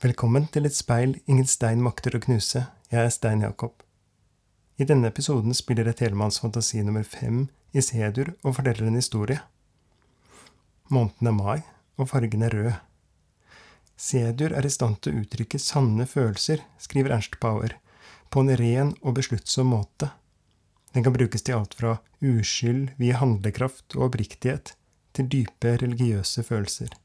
Velkommen til et speil ingen stein makter å knuse. Jeg er Stein Jakob. I denne episoden spiller jeg Telemanns fantasi nummer fem i C-dur og forteller en historie. Måneden er mai, og fargen er rød. C-dur er i stand til å uttrykke sanne følelser, skriver Ernst Power, på en ren og besluttsom måte. Den kan brukes til alt fra uskyld via handlekraft og oppriktighet til dype religiøse følelser.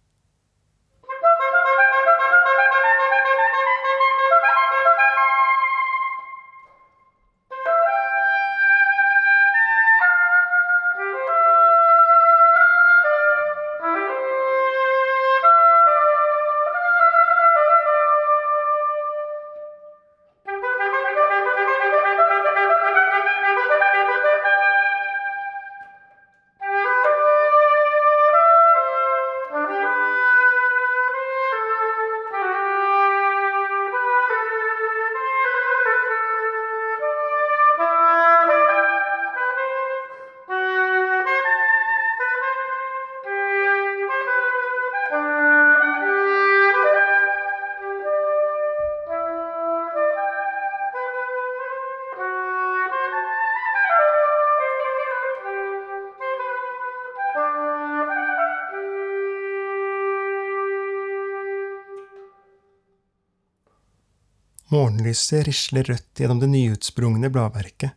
Morgenlyset risler rødt gjennom det nyutsprungne bladverket.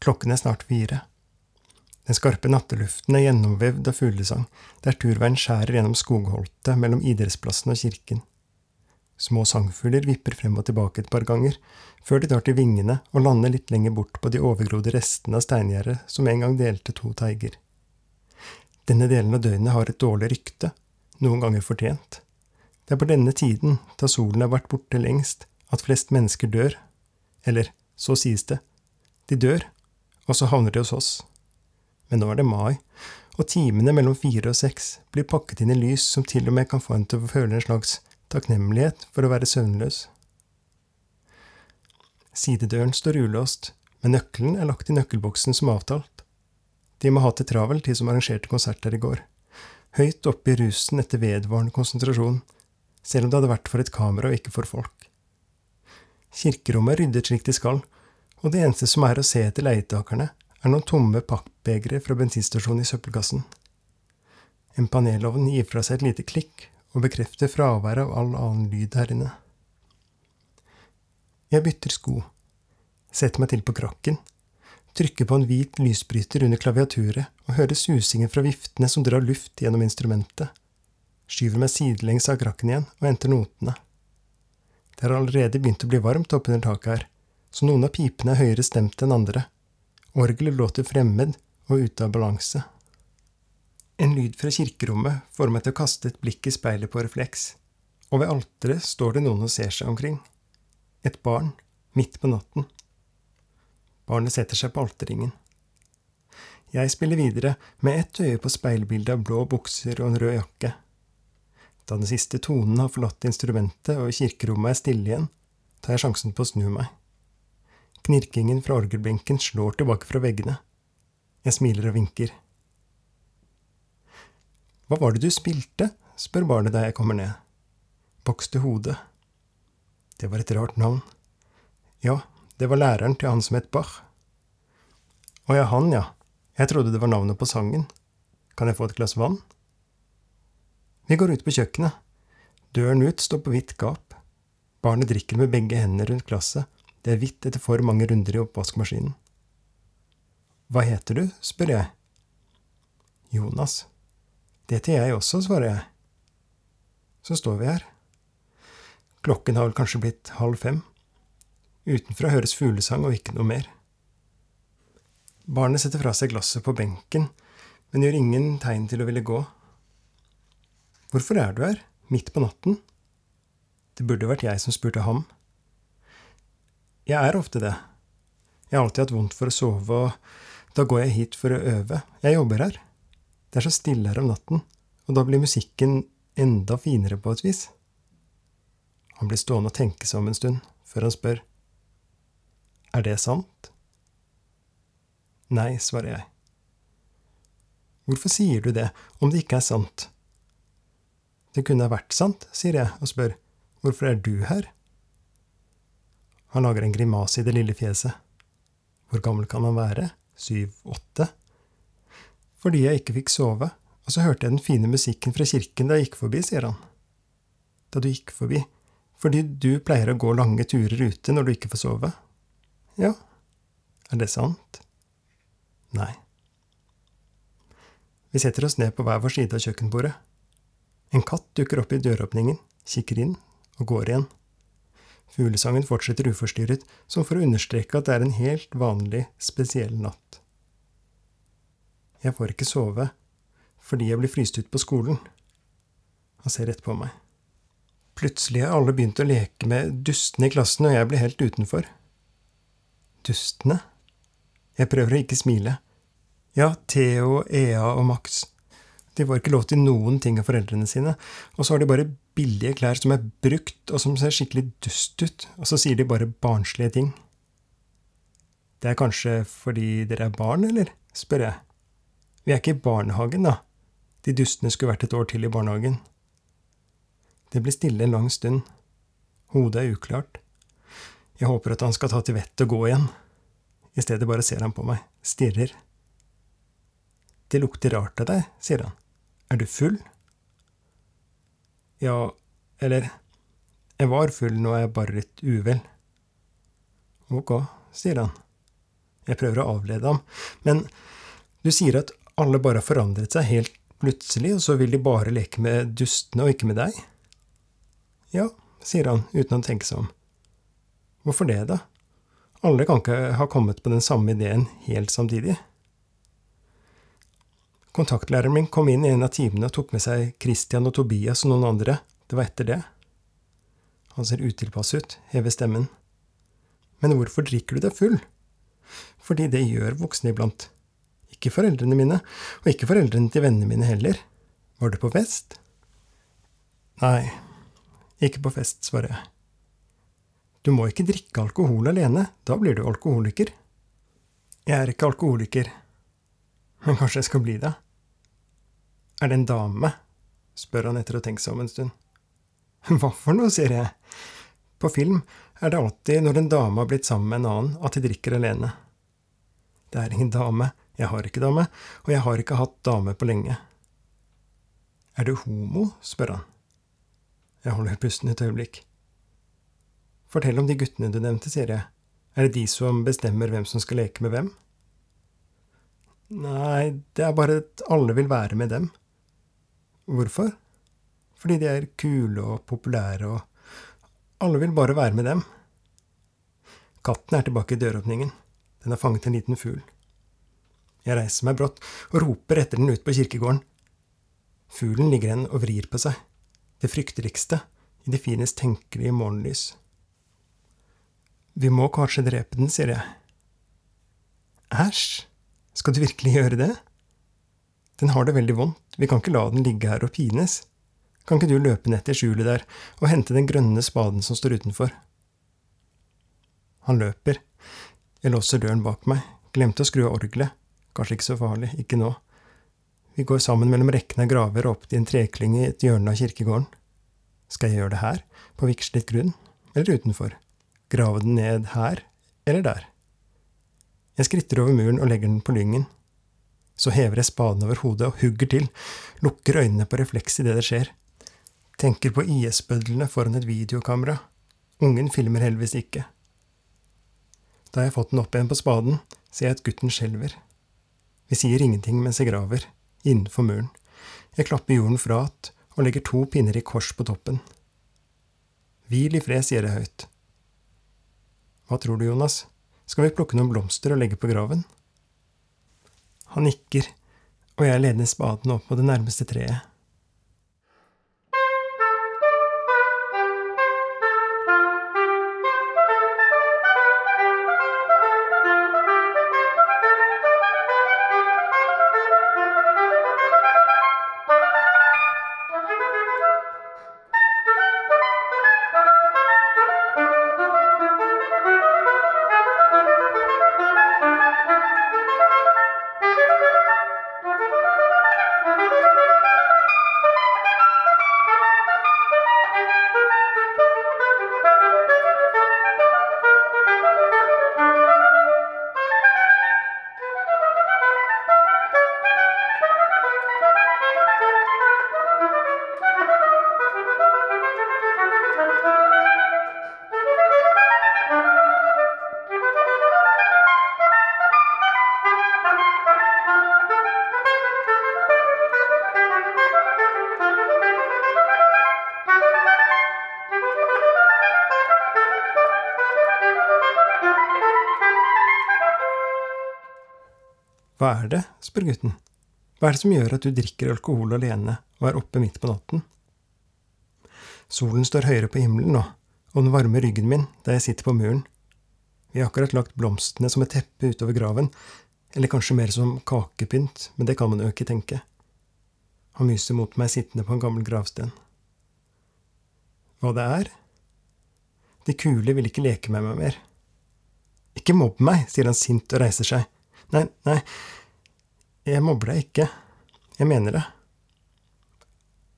Klokken er snart fire. Den skarpe natteluften er gjennomvevd av fuglesang, der turveien skjærer gjennom skogholtet mellom idrettsplassen og kirken. Små sangfugler vipper frem og tilbake et par ganger, før de tar til vingene og lander litt lenger bort på de overgrodde restene av steingjerdet som en gang delte to teiger. Denne delen av døgnet har et dårlig rykte, noen ganger fortjent. Det er på denne tiden, da solen har vært borte lengst, at flest mennesker dør. Eller, så sies det. De dør, og så havner de hos oss. Men nå er det mai, og timene mellom fire og seks blir pakket inn i lys som til og med kan få en til å føle en slags takknemlighet for å være søvnløs. Sidedøren står ulåst, men nøkkelen er lagt i nøkkelboksen som avtalt. De må ha til travelt, de som arrangerte konsert der i går. Høyt oppe i rusen etter vedvarende konsentrasjon, selv om det hadde vært for et kamera og ikke for folk. Kirkerommet er ryddet slik de skal, og det eneste som er å se etter leietakerne, er noen tomme pappbegre fra bensinstasjonen i søppelkassen. En panelovn gir fra seg et lite klikk og bekrefter fraværet av all annen lyd her inne. Jeg bytter sko, setter meg til på krakken, trykker på en hvit lysbryter under klaviaturet og hører susingen fra viftene som drar luft gjennom instrumentet, skyver meg sidelengs av krakken igjen og henter notene. Det har allerede begynt å bli varmt oppunder taket her, så noen av pipene er høyere stemt enn andre. Orgelet låter fremmed og ute av balanse. En lyd fra kirkerommet får meg til å kaste et blikk i speilet på refleks, og ved alteret står det noen og ser seg omkring. Et barn, midt på natten. Barnet setter seg på alterringen. Jeg spiller videre med ett øye på speilbildet av blå bukser og en rød jakke. Da den siste tonen har forlatt instrumentet og kirkerommet er stille igjen, tar jeg sjansen på å snu meg. Knirkingen fra orgelbenken slår tilbake fra veggene. Jeg smiler og vinker. Hva var det du spilte? spør barnet da jeg kommer ned. Boks til hodet. Det var et rart navn. Ja, det var læreren til han som het Bach. Å ja, han, ja. Jeg trodde det var navnet på sangen. Kan jeg få et glass vann? Vi går ut på kjøkkenet. Døren ut står på vidt gap. Barnet drikker med begge hendene rundt glasset. Det er hvitt etter for mange runder i oppvaskmaskinen. Hva heter du? spør jeg. Jonas. Det heter jeg også, svarer jeg. Så står vi her. Klokken har vel kanskje blitt halv fem. Utenfra høres fuglesang og ikke noe mer. Barnet setter fra seg glasset på benken, men gjør ingen tegn til å ville gå. Hvorfor er du her, midt på natten? Det burde vært jeg som spurte ham. Jeg er ofte det. Jeg har alltid hatt vondt for å sove, og da går jeg hit for å øve. Jeg jobber her. Det er så stille her om natten, og da blir musikken enda finere på et vis. Han blir stående og tenke seg om en stund, før han spør. Er det sant? Nei, svarer jeg. Hvorfor sier du det, om det ikke er sant? Det kunne vært sant, sier jeg og spør, Hvorfor er du her? Han lager en grimase i det lille fjeset. Hvor gammel kan han være? Syv-åtte? Fordi jeg ikke fikk sove, og så hørte jeg den fine musikken fra kirken da jeg gikk forbi, sier han. Da du gikk forbi, fordi du pleier å gå lange turer ute når du ikke får sove? Ja. Er det sant? Nei. Vi setter oss ned på hver vår side av kjøkkenbordet. En katt dukker opp i døråpningen, kikker inn og går igjen. Fuglesangen fortsetter uforstyrret, som for å understreke at det er en helt vanlig, spesiell natt. Jeg får ikke sove, fordi jeg blir fryst ut på skolen. Han ser rett på meg. Plutselig har alle begynt å leke med dustene i klassen, og jeg blir helt utenfor. Dustene? Jeg prøver å ikke smile. Ja, Theo, Ea og Max. De får ikke lov til noen ting av foreldrene sine, og så har de bare billige klær som er brukt, og som ser skikkelig dust ut, og så sier de bare barnslige ting. Det er kanskje fordi dere er barn, eller? spør jeg. Vi er ikke i barnehagen, da. De dustene skulle vært et år til i barnehagen. Det blir stille en lang stund. Hodet er uklart. Jeg håper at han skal ta til vettet og gå igjen. I stedet bare ser han på meg, stirrer. Det lukter rart av deg, sier han. Er du full? Ja, eller Jeg var full, nå er jeg bare litt uvel. Ok, sier han. Jeg prøver å avlede ham. Men du sier at alle bare har forandret seg helt plutselig, og så vil de bare leke med dustene og ikke med deg? Ja, sier han uten å tenke seg om. Hvorfor det, da? Alle kan ikke ha kommet på den samme ideen helt samtidig. Kontaktlæreren min kom inn i en av timene og tok med seg Christian og Tobias og noen andre. Det var etter det. Han ser utilpass ut, hever stemmen. Men hvorfor drikker du deg full? Fordi det gjør voksne iblant. Ikke foreldrene mine, og ikke foreldrene til vennene mine heller. Var du på fest? Nei, ikke på fest, svarer jeg. Du må ikke drikke alkohol alene, da blir du alkoholiker. Jeg er ikke alkoholiker, men kanskje jeg skal bli det? Er det en dame? spør han etter å ha tenkt seg om en stund. Hva for noe, sier jeg. På film er det alltid når en dame har blitt sammen med en annen, at de drikker alene. Det er ingen dame, jeg har ikke dame, og jeg har ikke hatt dame på lenge. Er du homo? spør han. Jeg holder pusten et øyeblikk. Fortell om de guttene du nevnte, sier jeg. Er det de som bestemmer hvem som skal leke med hvem? Nei, det er bare at alle vil være med dem. Hvorfor? Fordi de er kule og populære, og alle vil bare være med dem. Katten er tilbake i døråpningen. Den har fanget en liten fugl. Jeg reiser meg brått og roper etter den ut på kirkegården. Fuglen ligger igjen og vrir på seg. Det frykteligste i det finest tenkelige morgenlys. Vi må kanskje drepe den, sier jeg. Æsj, skal du virkelig gjøre det? Den har det veldig vondt, vi kan ikke la den ligge her og pines. Kan ikke du løpe ned til skjulet der og hente den grønne spaden som står utenfor? Han løper. Jeg låser døren bak meg. Glemte å skru av orgelet. Kanskje ikke så farlig, ikke nå. Vi går sammen mellom rekkene av graver og opp til en treklynge i et hjørne av kirkegården. Skal jeg gjøre det her, på vigslet grunn, eller utenfor? Grave den ned her, eller der? Jeg skritter over muren og legger den på lyngen. Så hever jeg spaden over hodet og hugger til, lukker øynene på refleks idet det skjer. Tenker på IS-bødlene foran et videokamera. Ungen filmer heldigvis ikke. Da jeg har fått den opp igjen på spaden, ser jeg at gutten skjelver. Vi sier ingenting mens jeg graver, innenfor muren. Jeg klapper jorden fra att og legger to pinner i kors på toppen. Hvil i fred, sier jeg høyt. Hva tror du, Jonas? Skal vi plukke noen blomster og legge på graven? Han nikker, og jeg leder spaden opp på det nærmeste treet. Hva er det? spør gutten. Hva er det som gjør at du drikker alkohol alene og er oppe midt på natten? Solen står høyere på himmelen nå, og den varmer ryggen min der jeg sitter på muren. Vi har akkurat lagt blomstene som et teppe utover graven, eller kanskje mer som kakepynt, men det kan man jo ikke tenke. Han myser mot meg sittende på en gammel gravsten. Hva det er? De kule vil ikke leke med meg mer. Ikke mobb meg, sier han sint og reiser seg. Nei, nei, jeg mobber deg ikke. Jeg mener det.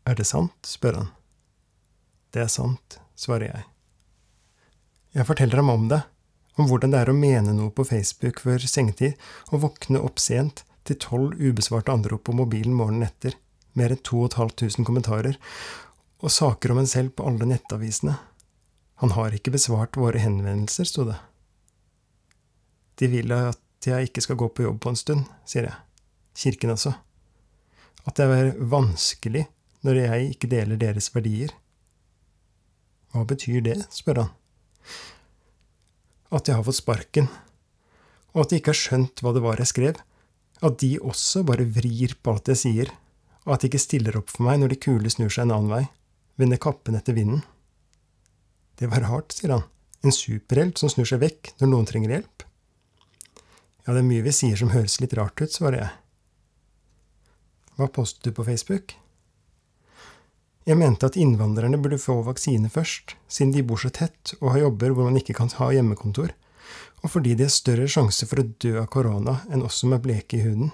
Er det sant? spør han. Det er sant, svarer jeg. Jeg forteller ham om det, om hvordan det er å mene noe på Facebook før sengetid og våkne opp sent til tolv ubesvarte anrop på mobilen morgenen etter, mer enn 2500 kommentarer, og saker om en selv på alle nettavisene. Han har ikke besvart våre henvendelser, sto det. De vil at jeg ikke skal gå på jobb på en stund, sier jeg. Kirken altså. At det er vanskelig når jeg ikke deler deres verdier. Hva betyr det, spør han. At jeg har fått sparken, og at de ikke har skjønt hva det var jeg skrev. At de også bare vrir på alt jeg sier, og at de ikke stiller opp for meg når de kule snur seg en annen vei, vender kappen etter vinden. Det var hardt, sier han. En superhelt som snur seg vekk når noen trenger hjelp. Ja, det er mye vi sier som høres litt rart ut, svarer jeg. Hva postet du på Facebook? Jeg mente at innvandrerne burde få vaksine først, siden de bor så tett og har jobber hvor man ikke kan ha hjemmekontor, og fordi de har større sjanse for å dø av korona enn oss som er bleke i huden.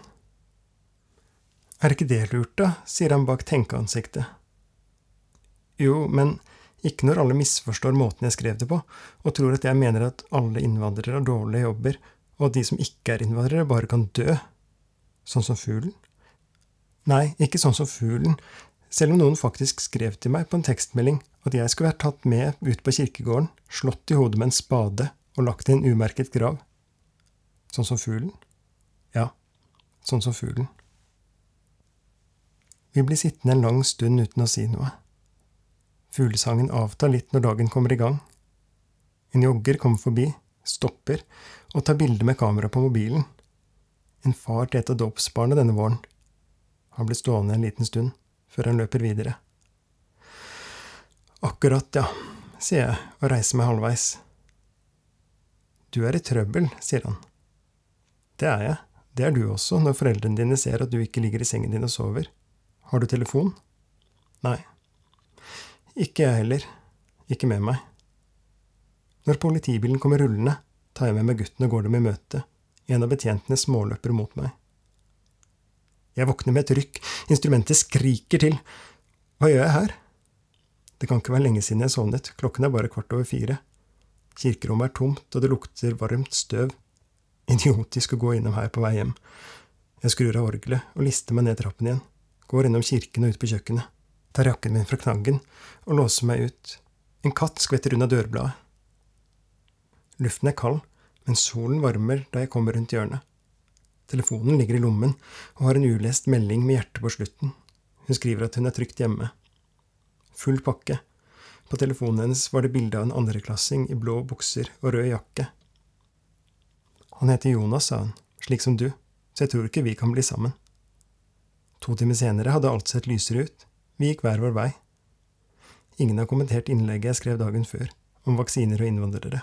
Er ikke det lurt, da? sier han bak tenkeansiktet. Jo, men ikke når alle misforstår måten jeg skrev det på, og tror at jeg mener at alle innvandrere har dårlige jobber, og at de som ikke er innvandrere, bare kan dø. Sånn som fuglen? Nei, ikke sånn som fuglen, selv om noen faktisk skrev til meg på en tekstmelding at jeg skulle vært tatt med ut på kirkegården, slått i hodet med en spade og lagt i en umerket grav. Sånn som fuglen? Ja, sånn som fuglen. Vi blir sittende en lang stund uten å si noe. Fuglesangen avtar litt når dagen kommer i gang. En jogger kommer forbi, stopper og tar bilde med kamera på mobilen. En far til et av dåpsbarna denne våren. Han blir stående en liten stund, før han løper videre. Akkurat, ja, sier jeg og reiser meg halvveis. Du er i trøbbel, sier han. Det er jeg, det er du også når foreldrene dine ser at du ikke ligger i sengen din og sover. Har du telefon? Nei. Ikke jeg heller. Ikke med meg. Når politibilen kommer rullende, tar jeg med meg gutten og går dem i møte. En av betjentene småløper mot meg. Jeg våkner med et rykk, instrumentet skriker til. Hva gjør jeg her? Det kan ikke være lenge siden jeg sovnet, klokken er bare kvart over fire. Kirkerommet er tomt, og det lukter varmt støv. Idiotisk å gå innom her på vei hjem. Jeg skrur av orgelet og lister meg ned trappen igjen, går innom kirken og ut på kjøkkenet tar jakken min fra knaggen og låser meg ut. En katt skvetter unna dørbladet. Luften er kald, men solen varmer da jeg kommer rundt hjørnet. Telefonen ligger i lommen og har en ulest melding med hjertet på slutten. Hun skriver at hun er trygt hjemme. Full pakke. På telefonen hennes var det bilde av en andreklassing i blå bukser og rød jakke. Han heter Jonas, sa hun, slik som du, så jeg tror ikke vi kan bli sammen. To timer senere hadde alt sett lysere ut. Vi gikk hver vår vei. Ingen har kommentert innlegget jeg skrev dagen før, om vaksiner og innvandrere.